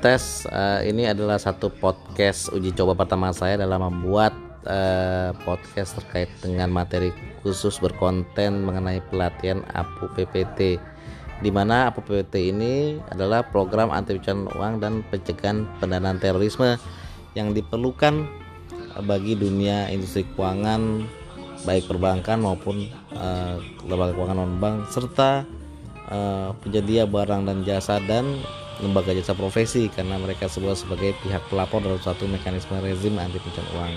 tes uh, ini adalah satu podcast uji coba pertama saya dalam membuat uh, podcast terkait dengan materi khusus berkonten mengenai pelatihan APU PPT di mana APU PPT ini adalah program anti pencucian uang dan pencegahan pendanaan terorisme yang diperlukan bagi dunia industri keuangan baik perbankan maupun uh, lembaga keuangan non bank serta uh, penyedia barang dan jasa dan lembaga jasa profesi karena mereka semua sebagai pihak pelapor dalam suatu mekanisme rezim anti pencucian uang.